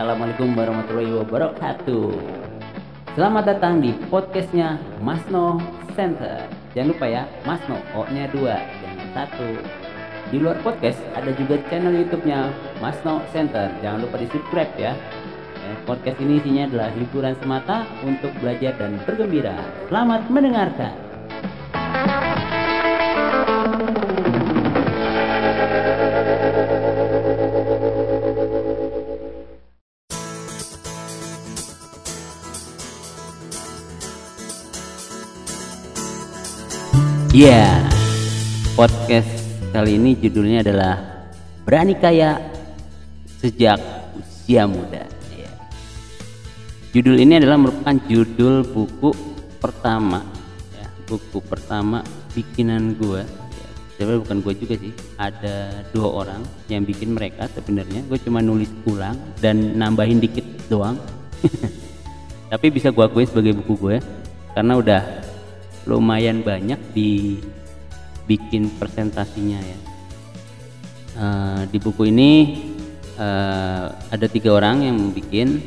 Assalamualaikum warahmatullahi wabarakatuh. Selamat datang di podcastnya Masno Center. Jangan lupa ya, Masno O-nya dua, jangan satu. Di luar podcast ada juga channel YouTube-nya Masno Center. Jangan lupa di subscribe ya. Eh, Podcast ini isinya adalah hiburan semata untuk belajar dan bergembira. Selamat mendengarkan. Ya, podcast kali ini judulnya adalah Berani Kaya Sejak Usia Muda. Ya. Judul ini adalah merupakan judul buku pertama, ya, buku pertama bikinan gua. Ya, sebenarnya bukan gua juga sih, ada dua orang yang bikin mereka sebenarnya. Gue cuma nulis ulang dan nambahin dikit doang. Tapi bisa gua akuin sebagai buku gue karena udah lumayan banyak dibikin presentasinya ya. Eh, di buku ini eh, ada tiga orang yang bikin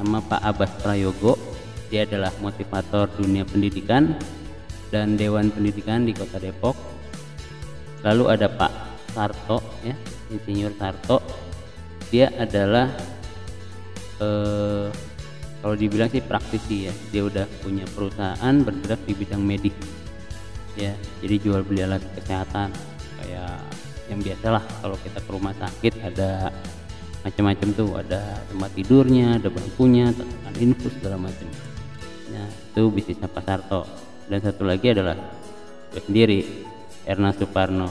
sama Pak Abbas Prayogo. Dia adalah motivator dunia pendidikan dan Dewan Pendidikan di Kota Depok. Lalu ada Pak Sarto ya, Insinyur Sarto. Dia adalah eh, kalau dibilang sih praktisi ya dia udah punya perusahaan bergerak di bidang medis ya jadi jual beli alat kesehatan kayak yang biasalah kalau kita ke rumah sakit ada macam-macam tuh ada tempat tidurnya ada bangkunya tekan infus segala macam. Nah itu bisnisnya Pak Sarto. Dan satu lagi adalah gue sendiri Erna Suparno.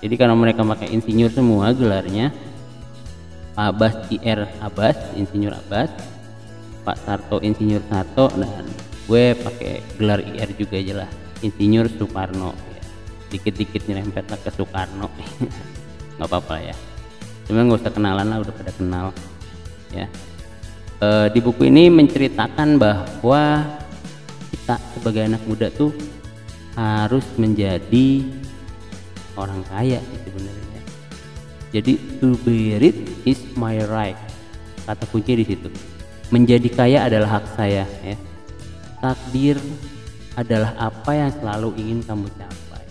Jadi karena mereka pakai insinyur semua gelarnya Abbas IR Abbas Insinyur Abbas Pak Sarto Insinyur Sarto dan gue pakai gelar IR juga aja lah. Insinyur Soekarno. Ya. dikit-dikit nyerempet lah ke Soekarno. Nggak apa-apa ya. Cuma nggak usah kenalan lah udah pada kenal. Ya. E, di buku ini menceritakan bahwa kita sebagai anak muda tuh harus menjadi orang kaya sebenarnya. Jadi to be rich is my right kata kunci di situ menjadi kaya adalah hak saya ya. Takdir adalah apa yang selalu ingin kamu capai.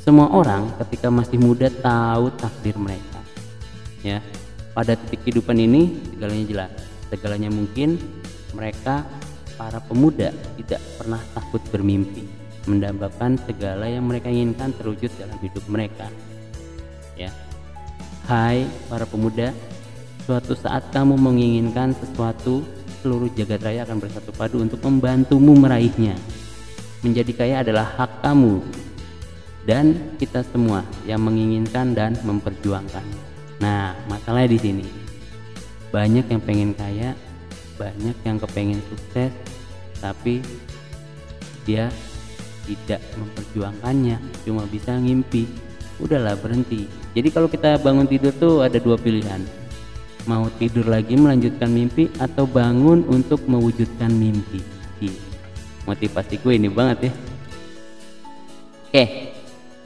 Semua orang ketika masih muda tahu takdir mereka ya. Pada titik kehidupan ini segalanya jelas segalanya mungkin mereka para pemuda tidak pernah takut bermimpi mendambakan segala yang mereka inginkan terwujud dalam hidup mereka ya. Hai para pemuda Suatu saat kamu menginginkan sesuatu, seluruh jagat raya akan bersatu padu untuk membantumu meraihnya. Menjadi kaya adalah hak kamu dan kita semua yang menginginkan dan memperjuangkannya. Nah, masalahnya di sini. Banyak yang pengen kaya, banyak yang kepengen sukses, tapi dia tidak memperjuangkannya, cuma bisa ngimpi. Udahlah berhenti. Jadi kalau kita bangun tidur tuh ada dua pilihan mau tidur lagi melanjutkan mimpi atau bangun untuk mewujudkan mimpi? Motivasiku ini banget ya. Oke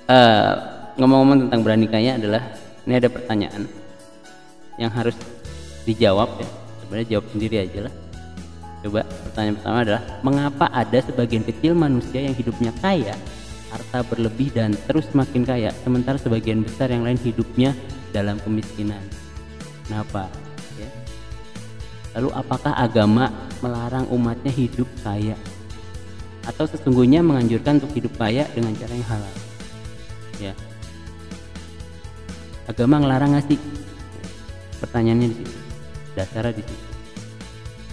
uh, ngomong-ngomong tentang berani kaya adalah ini ada pertanyaan yang harus dijawab ya. Sebenarnya jawab sendiri aja lah. Coba pertanyaan pertama adalah mengapa ada sebagian kecil manusia yang hidupnya kaya harta berlebih dan terus makin kaya sementara sebagian besar yang lain hidupnya dalam kemiskinan Kenapa? Ya. Lalu apakah agama melarang umatnya hidup kaya? Atau sesungguhnya menganjurkan untuk hidup kaya dengan cara yang halal? Ya. Agama ngelarang nggak? Pertanyaannya di situ. Dasarnya di situ.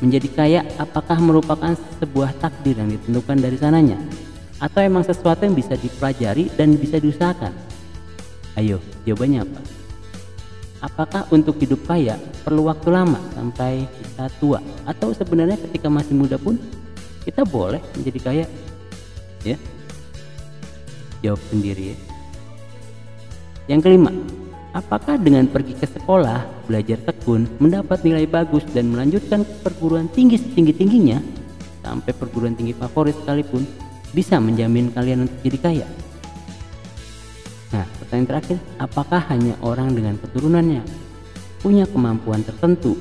Menjadi kaya apakah merupakan sebuah takdir yang ditentukan dari sananya? Atau emang sesuatu yang bisa dipelajari dan bisa diusahakan? Ayo, jawabannya apa? Apakah untuk hidup kaya perlu waktu lama sampai kita tua? Atau sebenarnya ketika masih muda pun kita boleh menjadi kaya? Ya. Jawab sendiri ya. Yang kelima apakah dengan pergi ke sekolah belajar tekun mendapat nilai bagus dan melanjutkan perguruan tinggi setinggi tingginya sampai perguruan tinggi favorit sekalipun bisa menjamin kalian untuk jadi kaya Nah, pertanyaan terakhir, apakah hanya orang dengan keturunannya punya kemampuan tertentu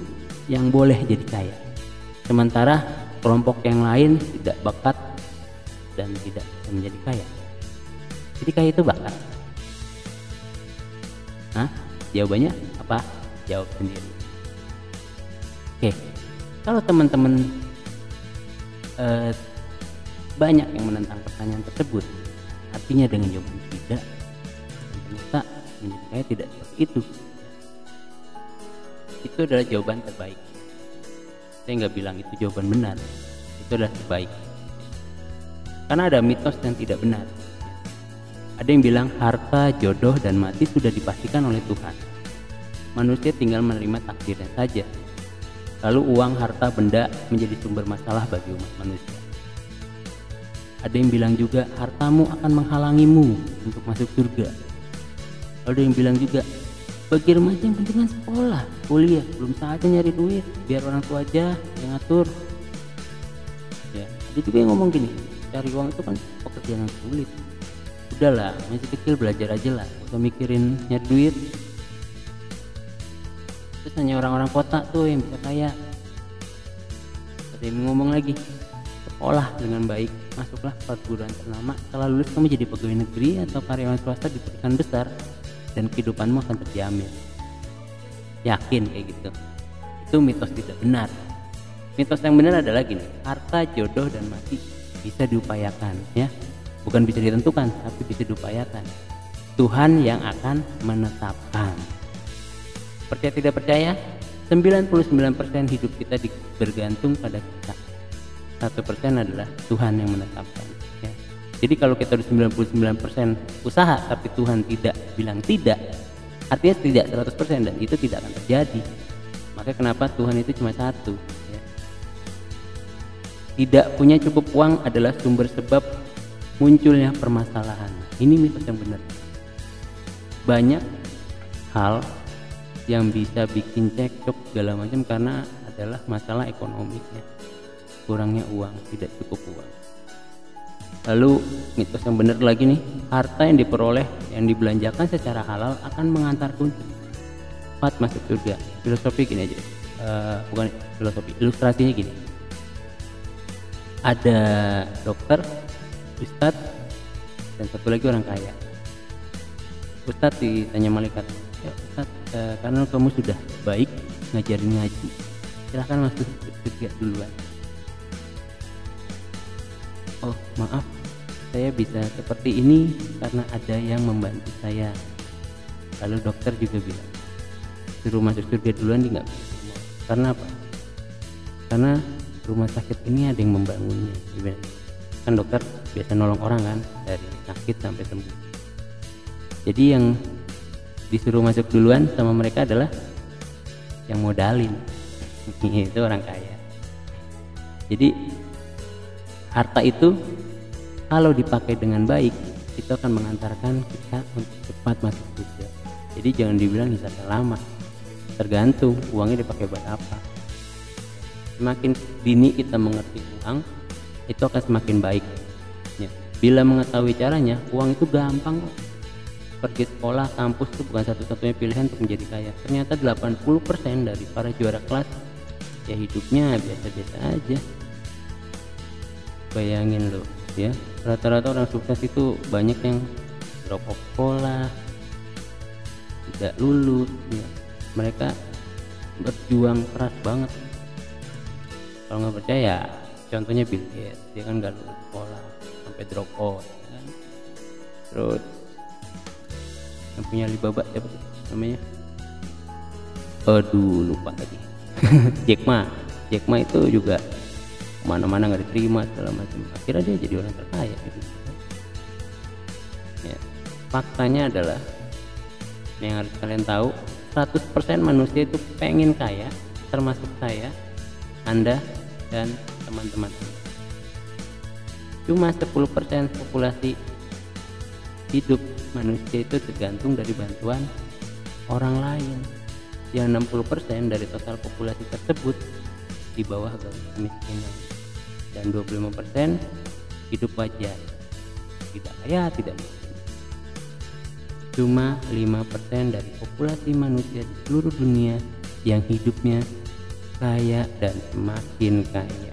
yang boleh jadi kaya. Sementara kelompok yang lain tidak bakat dan tidak bisa menjadi kaya. Jadi kaya itu bakat. Hah? Jawabannya apa? Jawab sendiri. Oke, kalau teman-teman eh, banyak yang menentang pertanyaan tersebut, artinya dengan jawaban tidak, kaya tidak seperti itu. Itu adalah jawaban terbaik. Saya nggak bilang itu jawaban benar, itu adalah terbaik. Karena ada mitos yang tidak benar. Ada yang bilang harta, jodoh, dan mati sudah dipastikan oleh Tuhan. Manusia tinggal menerima takdirnya saja. Lalu uang, harta, benda menjadi sumber masalah bagi umat manusia. Ada yang bilang juga hartamu akan menghalangimu untuk masuk surga. Ada yang bilang juga bagi remaja yang penting kan sekolah, kuliah, belum saatnya nyari duit, biar orang tua aja yang ngatur. Ya, ada juga yang ngomong gini, cari uang itu kan pekerjaan yang sulit. Udahlah masih kecil belajar aja lah usah mikirin nyari duit. Terus hanya orang-orang kota tuh yang bisa kaya. Ada yang ngomong lagi sekolah dengan baik masuklah perguruan ternama. Setelah lulus kamu jadi pegawai negeri atau karyawan swasta di perusahaan besar dan kehidupanmu akan terjamin yakin kayak gitu. Itu mitos tidak benar. Mitos yang benar adalah gini harta jodoh dan mati bisa diupayakan ya. Bukan bisa ditentukan tapi bisa diupayakan. Tuhan yang akan menetapkan. Percaya tidak percaya? 99% hidup kita bergantung pada kita. Satu persen adalah Tuhan yang menetapkan. Jadi kalau kita udah 99% usaha tapi Tuhan tidak bilang tidak artinya tidak 100% dan itu tidak akan terjadi maka kenapa Tuhan itu cuma satu ya. tidak punya cukup uang adalah sumber sebab munculnya permasalahan. Ini mitos yang benar. Banyak hal yang bisa bikin cekcok segala macam karena adalah masalah ekonominya. Kurangnya uang, tidak cukup uang. Lalu mitos yang benar lagi nih, harta yang diperoleh yang dibelanjakan secara halal akan mengantar kunci cepat masuk surga. Filosofi gini aja, uh, bukan filosofi, ilustrasinya gini. Ada dokter Ustadz dan satu lagi orang kaya Ustadz ditanya malaikat ya Ustadz eh, karena kamu sudah baik ngajarin ngaji silahkan masuk surga duluan oh maaf. Saya bisa seperti ini karena ada yang membantu saya. Lalu dokter juga bilang suruh masuk surga duluan dia nggak karena apa? Karena rumah sakit ini ada yang membangunnya. Kan dokter biasa nolong orang kan dari sakit sampai sembuh. Jadi yang disuruh masuk duluan sama mereka adalah yang modalin. Itu orang kaya. Jadi harta itu kalau dipakai dengan baik itu akan mengantarkan kita untuk cepat masuk surga. Jadi jangan dibilang hisapnya lama. Tergantung uangnya dipakai buat apa. Semakin dini kita mengerti uang itu akan semakin baik. Ya. bila mengetahui caranya uang itu gampang kok. Pergi sekolah kampus itu bukan satu-satunya pilihan untuk menjadi kaya. Ternyata 80% dari para juara kelas ya hidupnya biasa-biasa aja bayangin loh ya. Rata-rata orang sukses itu banyak yang drop off sekolah tidak lulus ya. mereka berjuang keras banget. Kalau nggak percaya contohnya Bill Gates dia kan gak lulus sekolah sampai drop out ya kan. Terus yang punya Alibaba siapa tuh namanya? Aduh lupa tadi Jack Ma. Jack Ma itu juga mana-mana nggak diterima segala macam. Akhirnya dia jadi orang terkaya gitu. Ya. Faktanya adalah yang harus kalian tahu 100% manusia itu pengen kaya termasuk saya anda dan teman-teman. Cuma 10% populasi hidup manusia itu tergantung dari bantuan orang lain. Yang 60% dari total populasi tersebut di bawah garis kemiskinan dan 25% hidup wajar tidak kaya tidak miskin cuma 5% dari populasi manusia di seluruh dunia yang hidupnya kaya dan semakin kaya.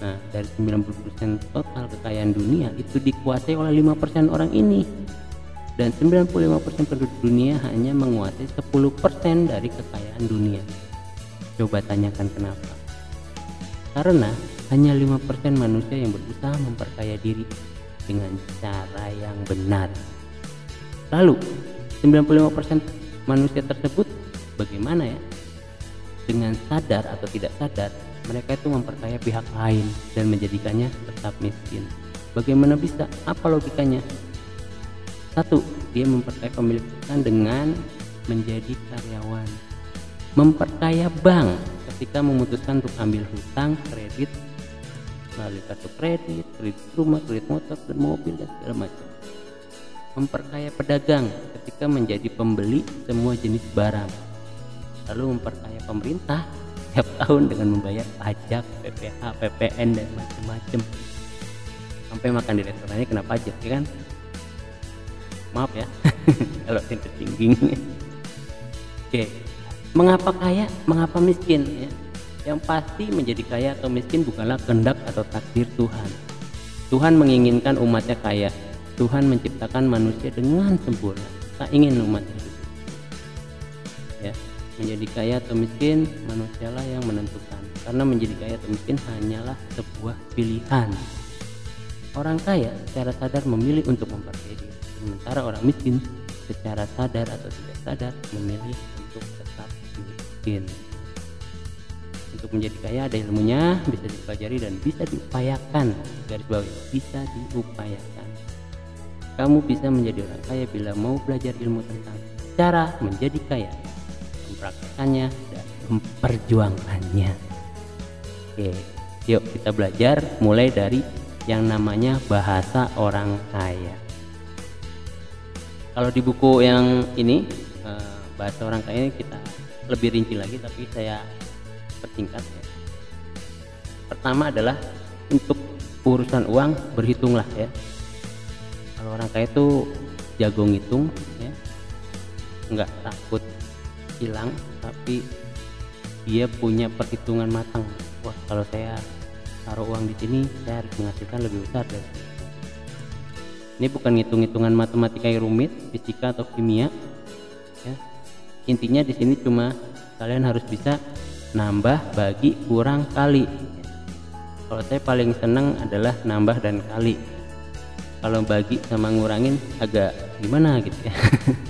Nah, dari 90% total kekayaan dunia itu dikuasai oleh 5% orang ini. Dan 95% penduduk dunia hanya menguasai 10% dari kekayaan dunia. Coba tanyakan kenapa. Karena hanya 5% manusia yang berusaha memperkaya diri dengan cara yang benar. Lalu, 95% manusia tersebut bagaimana ya? Dengan sadar atau tidak sadar, mereka itu memperkaya pihak lain dan menjadikannya tetap miskin. Bagaimana bisa? Apa logikanya? Satu, dia memperkaya pemilik perusahaan dengan menjadi karyawan. Memperkaya bank ketika memutuskan untuk ambil hutang, kredit, melalui kartu kredit, kredit rumah, kredit motor, dan mobil dan segala macam. Memperkaya pedagang ketika menjadi pembeli semua jenis barang. Lalu memperkaya pemerintah setiap tahun dengan membayar pajak, PPH, PPN dan macam-macam. Sampai makan di restorannya kena pajak, ya kan? Maaf ya, kalau tidak tinggi. Oke, mengapa kaya, mengapa miskin? Ya? Yang pasti menjadi kaya atau miskin bukanlah kehendak atau takdir Tuhan. Tuhan menginginkan umatnya kaya. Tuhan menciptakan manusia dengan sempurna. Tak ingin umatnya. Ya, menjadi kaya atau miskin manusialah yang menentukan. Karena menjadi kaya atau miskin hanyalah sebuah pilihan. Orang kaya secara sadar memilih untuk memperkaya diri, sementara orang miskin secara sadar atau tidak sadar memilih untuk tetap miskin untuk menjadi kaya ada ilmunya bisa dipelajari dan bisa diupayakan. Garis bawah bisa diupayakan. Kamu bisa menjadi orang kaya bila mau belajar ilmu tentang cara menjadi kaya mempraktekannya dan memperjuangkannya. Oke yuk kita belajar mulai dari yang namanya bahasa orang kaya. Kalau di buku yang ini eh, bahasa orang kaya kita lebih rinci lagi tapi saya persingkat ya. Pertama adalah untuk urusan uang berhitunglah ya. Kalau orang kaya itu jago ngitung ya. Nggak takut hilang tapi dia punya perhitungan matang. Wah, kalau saya taruh uang di sini saya harus menghasilkan lebih besar dari ini bukan hitung-hitungan matematika yang rumit, fisika atau kimia. Ya. Intinya di sini cuma kalian harus bisa nambah bagi kurang kali. Kalau saya paling seneng adalah nambah dan kali. Kalau bagi sama ngurangin agak gimana gitu ya?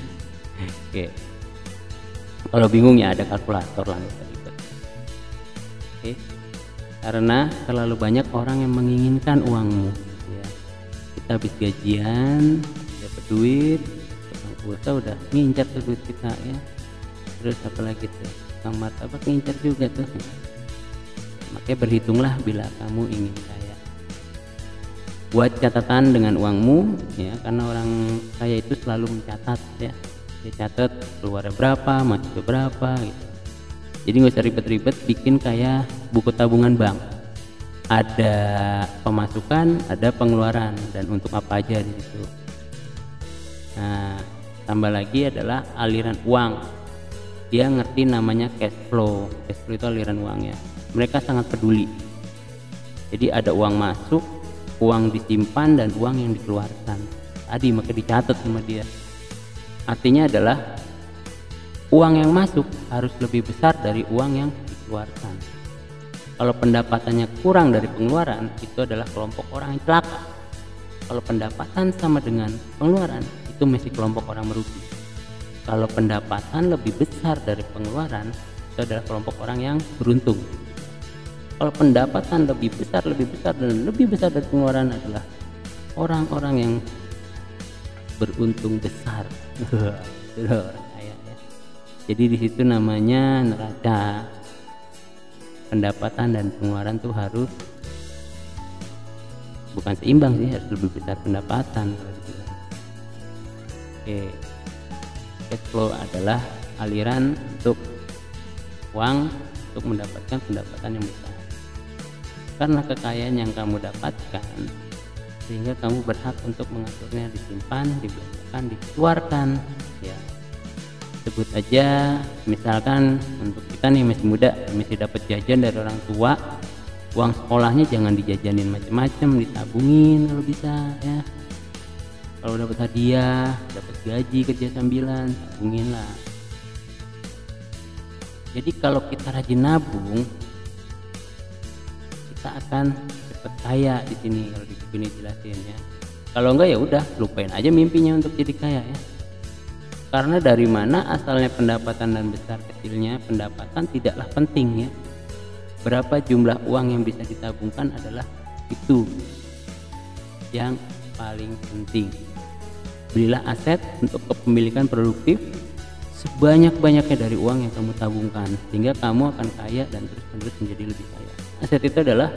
Oke. Kalau bingung ya ada kalkulator lah. Oke. Karena terlalu banyak orang yang menginginkan uangmu. Ya. kita habis gajian dapat duit tukang udah ngincar tuh duit kita ya terus apa lagi tuh? Tukang martabak ngincar juga tuh. Makanya berhitunglah bila kamu ingin kaya. Buat catatan dengan uangmu ya karena orang kaya itu selalu mencatat ya. Dia catat keluar berapa masuk berapa gitu. Jadi nggak usah ribet-ribet bikin kayak buku tabungan bank. Ada pemasukan ada pengeluaran dan untuk apa aja di situ. Nah tambah lagi adalah aliran uang dia ngerti namanya cash flow. Cash flow itu aliran uang ya. Mereka sangat peduli. Jadi ada uang masuk uang disimpan dan uang yang dikeluarkan. Tadi maka dicatat sama dia. Artinya adalah uang yang masuk harus lebih besar dari uang yang dikeluarkan. Kalau pendapatannya kurang dari pengeluaran itu adalah kelompok orang yang celaka. Kalau pendapatan sama dengan pengeluaran itu masih kelompok orang merugi kalau pendapatan lebih besar dari pengeluaran itu adalah kelompok orang yang beruntung. Kalau pendapatan lebih besar lebih besar dan lebih besar dari pengeluaran adalah orang-orang yang beruntung besar. Ya. Jadi di situ namanya neraca pendapatan dan pengeluaran tuh harus bukan seimbang sih harus lebih besar pendapatan oke cash flow adalah aliran untuk uang untuk mendapatkan pendapatan yang besar. Karena kekayaan yang kamu dapatkan sehingga kamu berhak untuk mengaturnya disimpan dibelanjakan dikeluarkan ya. Sebut aja misalkan untuk kita nih masih muda masih dapat jajan dari orang tua uang sekolahnya jangan dijajanin macam-macam ditabungin kalau bisa ya kalau dapat hadiah dapat gaji kerja sambilan tabungin lah. Jadi kalau kita rajin nabung kita akan cepet kaya di sini kalau di buku ini jelasin ya. Kalau enggak ya udah lupain aja mimpinya untuk jadi kaya ya. Karena dari mana asalnya pendapatan dan besar kecilnya pendapatan tidaklah penting ya. Berapa jumlah uang yang bisa ditabungkan adalah itu yang paling penting belilah aset untuk kepemilikan produktif sebanyak-banyaknya dari uang yang kamu tabungkan sehingga kamu akan kaya dan terus-menerus menjadi lebih kaya. Aset itu adalah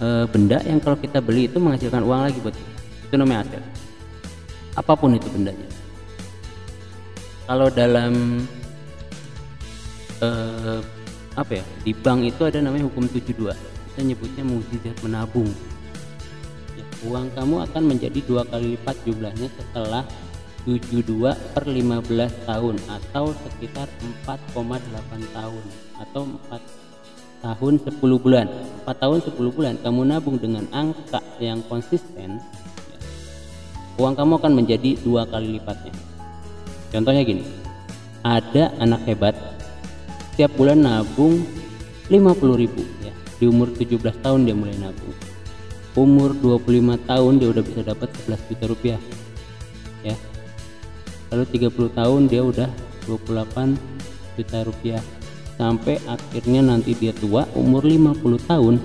e, benda yang kalau kita beli itu menghasilkan uang lagi buat kita. Itu namanya aset. Apa pun itu bendanya. Kalau dalam eh, apa ya di bank itu ada namanya hukum 72 kita nyebutnya mukjizat menabung uang kamu akan menjadi dua kali lipat jumlahnya setelah 72 per 15 tahun atau sekitar 4,8 tahun atau 4 tahun 10 bulan. 4 tahun 10 bulan kamu nabung dengan angka yang konsisten uang kamu akan menjadi dua kali lipatnya. Contohnya gini ada anak hebat setiap bulan nabung 50 ribu ya. Di umur 17 tahun dia mulai nabung umur 25 tahun dia udah bisa dapat 11 juta rupiah. Ya. Lalu 30 tahun dia udah 28 juta rupiah. Sampai akhirnya nanti dia tua umur 50 tahun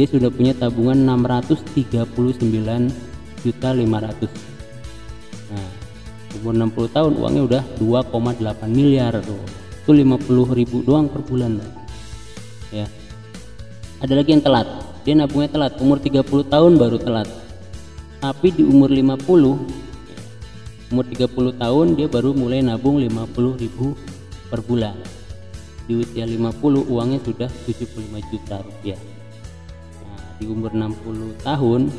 dia sudah punya tabungan 639 juta 500 nah umur 60 tahun uangnya udah 2,8 miliar tuh. Itu 50 ribu doang per bulan ya. Ada lagi yang telat dia nabungnya telat. Umur 30 tahun baru telat. Tapi di umur 50 umur 30 tahun dia baru mulai nabung 50 ribu per bulan. Di usia 50 uangnya sudah 75 juta rupiah. Nah, di umur 60 tahun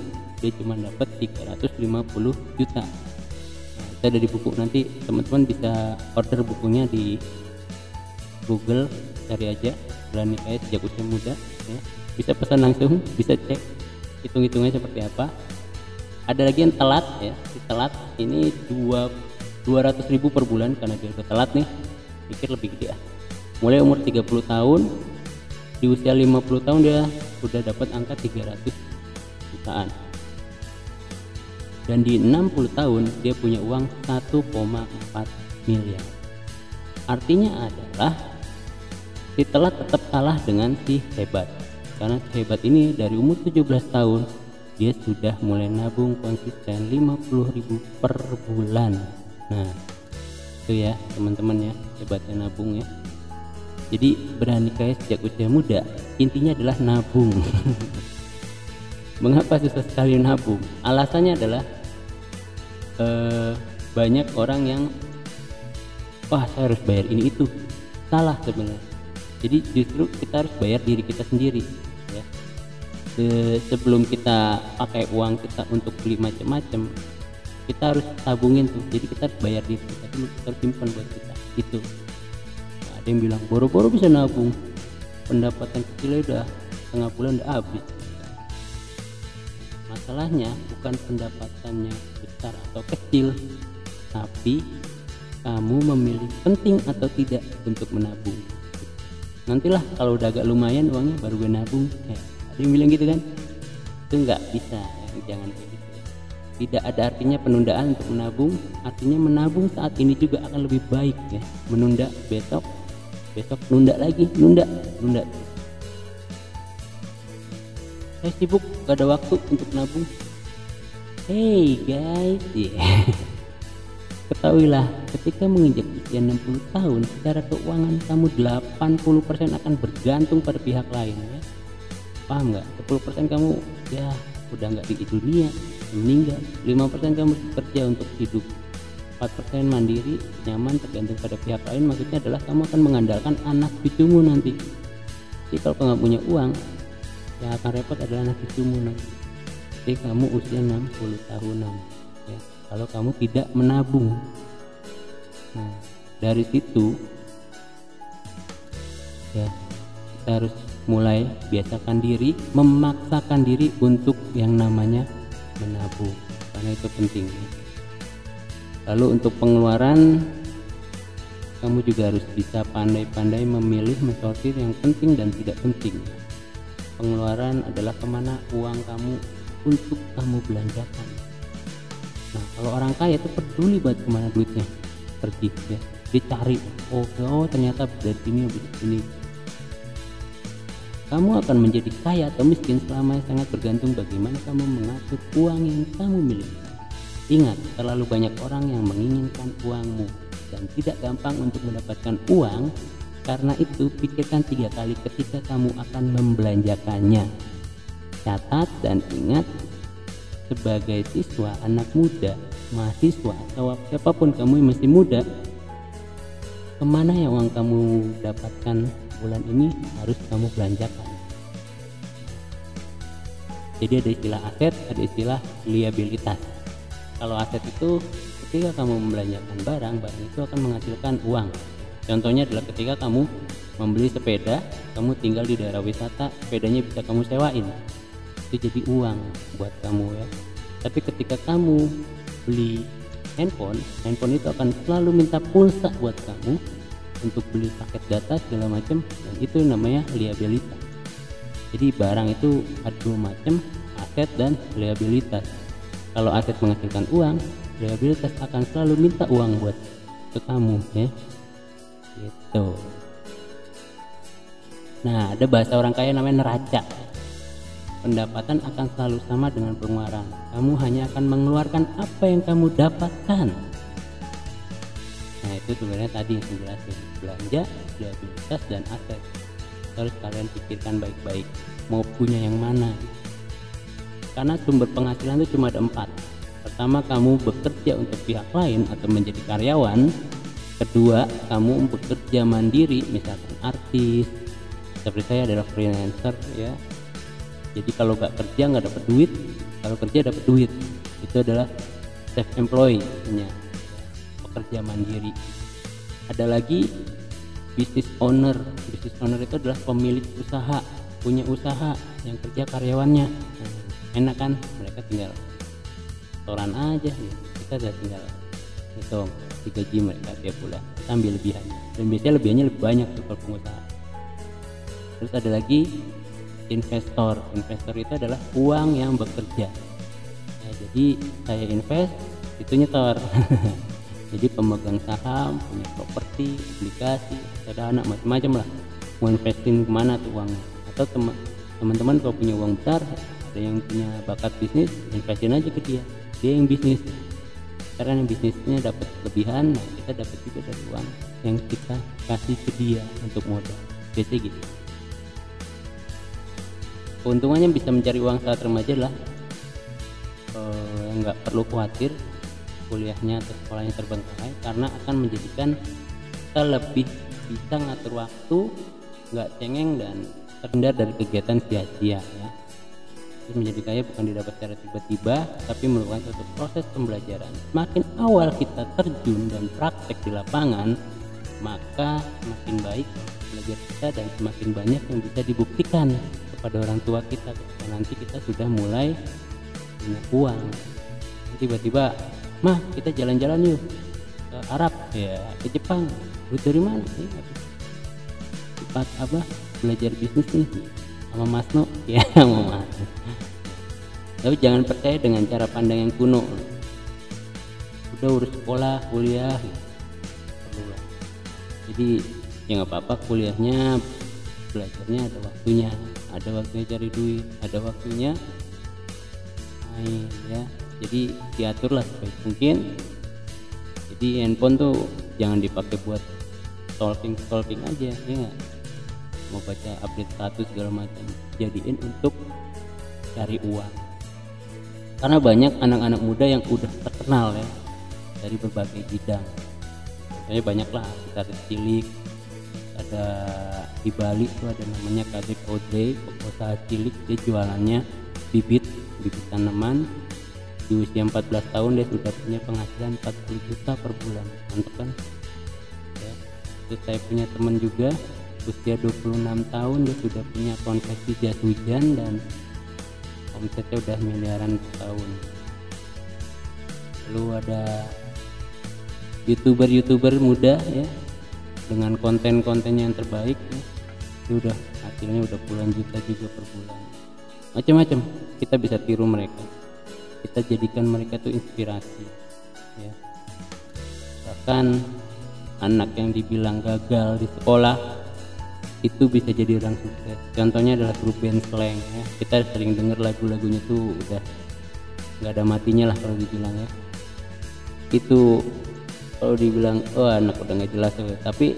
dia cuma dapat 350 juta. Nah, itu ada di buku. Nanti teman-teman bisa order bukunya di Google cari aja. Berani kayak sejak usia muda ya. Bisa pesan langsung bisa cek hitung-hitungnya seperti apa. Ada lagi yang telat ya. Si telat ini dua 200 ribu per bulan karena dia udah telat nih. Pikir lebih gede ya mulai umur 30 tahun di usia 50 tahun dia sudah dapat angka 300 jutaan. Dan di 60 tahun dia punya uang 1,4 miliar. Artinya adalah si telat tetap kalah dengan si hebat karena si hebat ini dari umur 17 tahun dia sudah mulai nabung konsisten 50.000 per bulan. Nah itu ya teman-teman ya hebatnya nabung ya. Jadi berani kaya sejak usia muda intinya adalah nabung. Mengapa susah sekali nabung? Alasannya adalah eh, banyak orang yang wah saya harus bayar ini itu. Salah sebenarnya. Jadi justru kita harus bayar diri kita sendiri ya sebelum kita pakai uang kita untuk beli macam-macam kita harus tabungin tuh. Jadi kita harus bayar diri kita dulu kita simpan buat kita. Itu nah, ada yang bilang boro-boro bisa nabung. Pendapatan kecilnya udah setengah bulan udah habis. Masalahnya bukan pendapatannya besar atau kecil tapi kamu memilih penting atau tidak untuk menabung. Nantilah kalau udah agak lumayan uangnya baru gue nabung. Ya, ada yang bilang gitu kan? Itu nggak bisa ya, jangan kayak gitu. Tidak ada artinya penundaan untuk menabung. Artinya menabung saat ini juga akan lebih baik ya. Menunda besok besok nunda lagi nunda nunda. Saya sibuk gak ada waktu untuk nabung. Hey guys yeah. Ketahuilah, ketika menginjak usia 60 tahun, secara keuangan kamu 80% akan bergantung pada pihak lain ya. Paham nggak? 10% kamu ya udah nggak di dunia, meninggal. 5% kamu bekerja untuk hidup. 4% mandiri, nyaman, tergantung pada pihak lain. Maksudnya adalah kamu akan mengandalkan anak cucumu nanti. Jadi kalau kamu nggak punya uang, yang akan repot adalah anak cucumu nanti. ketika kamu usia 60 tahunan ya kalau kamu tidak menabung nah dari situ ya kita harus mulai biasakan diri memaksakan diri untuk yang namanya menabung karena itu penting ya. lalu untuk pengeluaran kamu juga harus bisa pandai-pandai memilih mensortir yang penting dan tidak penting. Pengeluaran adalah ke mana uang kamu untuk kamu belanjakan. Nah kalau orang kaya itu peduli buat ke mana duitnya pergi ya. Dia cari oh, oh ternyata dari sini dari sini kamu akan menjadi kaya atau miskin selama yang sangat bergantung bagaimana kamu mengatur uang yang kamu miliki. Ingat terlalu banyak orang yang menginginkan uangmu dan tidak gampang untuk mendapatkan uang. Karena itu pikirkan tiga kali ketika kamu akan membelanjakannya. Catat dan ingat sebagai siswa anak muda mahasiswa atau siapa pun kamu yang masih muda ke mana yang uang kamu dapatkan bulan ini harus kamu belanjakan. Jadi ada istilah aset ada istilah liabilitas. Kalau aset itu ketika kamu membelanjakan barang barang itu akan menghasilkan uang. Contohnya adalah ketika kamu membeli sepeda kamu tinggal di daerah wisata sepedanya bisa kamu sewain. Itu jadi uang buat kamu ya. Tapi ketika kamu beli handphone handphone itu akan selalu minta pulsa buat kamu untuk beli paket data segala macam dan itu namanya liabilitas. Jadi barang itu ada dua macam aset dan liabilitas. Kalau aset menghasilkan uang liabilitas akan selalu minta uang buat ke kamu ya. Gitu. Nah ada bahasa orang kaya namanya neraca. Pendapatan akan selalu sama dengan pengeluaran. Kamu hanya akan mengeluarkan apa yang kamu dapatkan nah itu sebenarnya tadi yang jelasin belanja liabilitas dan aset. Harus kalian pikirkan baik-baik mau punya yang mana? Karena sumber penghasilan itu cuma ada empat. Pertama kamu bekerja untuk pihak lain atau menjadi karyawan. Kedua kamu bekerja mandiri misalkan artis. Seperti saya adalah freelancer ya. Jadi kalau nggak kerja nggak dapat duit. Kalau kerja dapat duit. Itu adalah self employed ya. Pekerja mandiri. Ada lagi business owner. Business owner itu adalah pemilik usaha punya usaha yang kerja karyawannya. Nah, enak kan? Mereka tinggal setoran aja ya. kita udah tinggal hitung digaji mereka tiap bulan. Kita ambil lebihannya dan biasanya lebihannya lebih banyak kalau pengusaha. Terus ada lagi investor. Investor itu adalah uang yang bekerja. Ya, jadi saya invest itu nyetor jadi pemegang saham punya properti aplikasi ada anak macam-macam lah. Mau investin ke mana tuh uangnya? Atau teman-teman kalau punya uang besar ada yang punya bakat bisnis investin aja ke dia. Dia yang bisnis. Karena yang bisnisnya dapat lebihan nah kita dapat juga dari uang yang kita kasih ke dia untuk modal. Biasanya gitu. Keuntungannya bisa mencari uang saat remaja lah. Eh, nggak uh, perlu khawatir kuliahnya atau sekolahnya terbengkalai karena akan menjadikan kita lebih bisa ngatur waktu nggak cengeng dan terhindar dari kegiatan sia-sia ya. Terus menjadi kaya bukan didapat secara tiba-tiba tapi merupakan suatu proses pembelajaran. Semakin awal kita terjun dan praktek di lapangan maka semakin baik belajar kita dan semakin banyak yang bisa dibuktikan kepada orang tua kita ketika nanti kita sudah mulai punya uang. Tiba-tiba mah kita jalan-jalan yuk. Ke Arab. Ya ke Jepang. Lu dari mana? Cepat apa? Belajar bisnis nih. Sama Mas No ya sama Mas tapi jangan percaya dengan cara pandang yang kuno. Udah urus sekolah kuliah. Gitu. jadi ya nggak apa-apa kuliahnya belajarnya ada waktunya. Ada waktunya cari duit ada waktunya main ya jadi diatur lah sebaik mungkin. Jadi handphone tuh jangan dipakai buat stalking stalking aja ya gak? mau baca update status segala macam jadiin untuk cari uang. Karena banyak anak-anak muda yang udah terkenal ya dari berbagai bidang. Contohnya banyak lah kita cilik ada di Bali itu ada namanya Kadek Odre usaha cilik dia jualannya bibit bibit tanaman di usia 14 tahun dia sudah punya penghasilan 40 juta per bulan. Mantap kan? Ya. terus saya punya teman juga usia 26 tahun dia sudah punya konveksi jas hujan dan omsetnya udah miliaran per tahun. Lalu ada youtuber-youtuber muda ya dengan konten-konten yang terbaik ya, itu udah hasilnya udah puluhan juta juga per bulan. Macam-macam kita bisa tiru mereka kita jadikan mereka tuh inspirasi ya. Bahkan anak yang dibilang gagal di sekolah itu bisa jadi orang sukses. Contohnya adalah grup band slang ya. Kita sering dengar lagu-lagunya tuh udah nggak ada matinya lah kalau dibilang ya. Itu kalau dibilang oh anak udah nggak jelas ya. tapi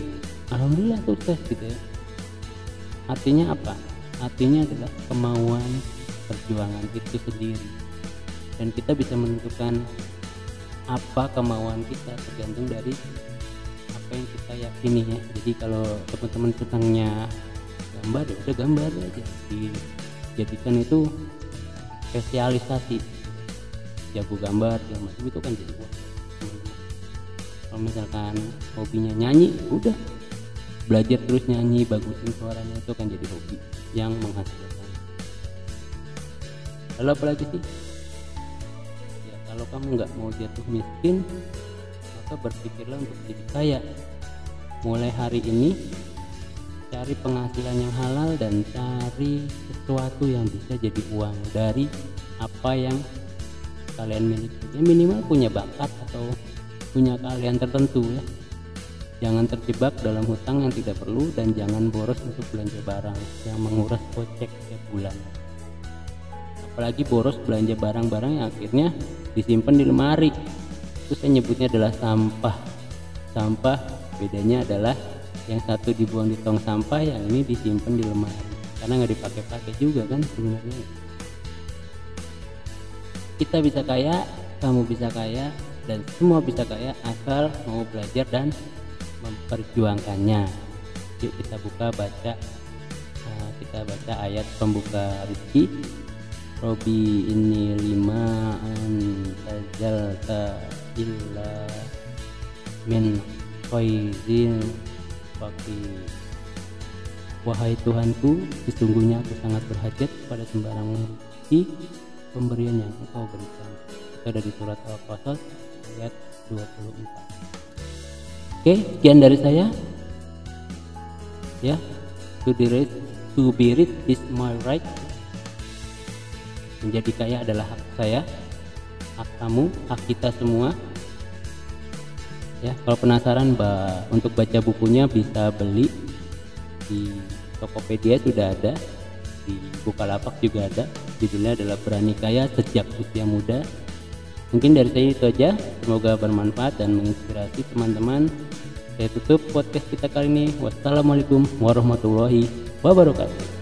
alhamdulillah sukses gitu ya. Artinya apa? Artinya adalah kemauan perjuangan itu sendiri dan kita bisa menentukan apa kemauan kita tergantung dari apa yang kita yakini ya. Jadi kalau teman-teman senangnya gambar ya udah gambar aja. Dijadikan itu spesialisasi. Jago gambar segala macam itu kan jadi kalau misalkan hobinya nyanyi udah. Belajar terus nyanyi bagusin suaranya itu kan jadi hobi yang menghasilkan. Lalu apa lagi sih? ya kamu nggak mau jatuh miskin maka berpikirlah untuk jadi kaya. Mulai hari ini cari penghasilan yang halal dan cari sesuatu yang bisa jadi uang dari apa yang kalian miliki. Ya minimal punya bakat atau punya kalian tertentu ya. Jangan terjebak dalam hutang yang tidak perlu dan jangan boros untuk belanja barang yang menguras kocek setiap bulan. Apalagi boros belanja barang-barang yang akhirnya disimpan di lemari. Itu saya nyebutnya adalah sampah. Sampah bedanya adalah yang satu dibuang di tong sampah yang ini disimpan di lemari. Karena nggak dipakai-pakai juga kan sebenarnya. Kita bisa kaya kamu bisa kaya dan semua bisa kaya asal mau belajar dan memperjuangkannya. Yuk kita buka baca nah, kita baca ayat pembuka Rizki Robi ini lima antajal ta illa min khairin bagi Wahai Tuhanku, sesungguhnya aku sangat berhajat pada sembarang rezeki pemberian yang engkau berikan. Itu ada di surat Al-Qasas ayat 24. Oke, sekian dari saya. Ya, to be rich, to be rich is my right. Menjadi kaya adalah hak saya, hak kamu, hak kita semua. Ya, kalau penasaran bah, untuk baca bukunya bisa beli di Tokopedia sudah ada, di Bukalapak juga ada. Judulnya adalah Berani Kaya Sejak Usia Muda Mungkin dari saya itu aja. Semoga bermanfaat dan menginspirasi teman-teman. Saya tutup podcast kita kali ini. Wassalamualaikum warahmatullahi wabarakatuh.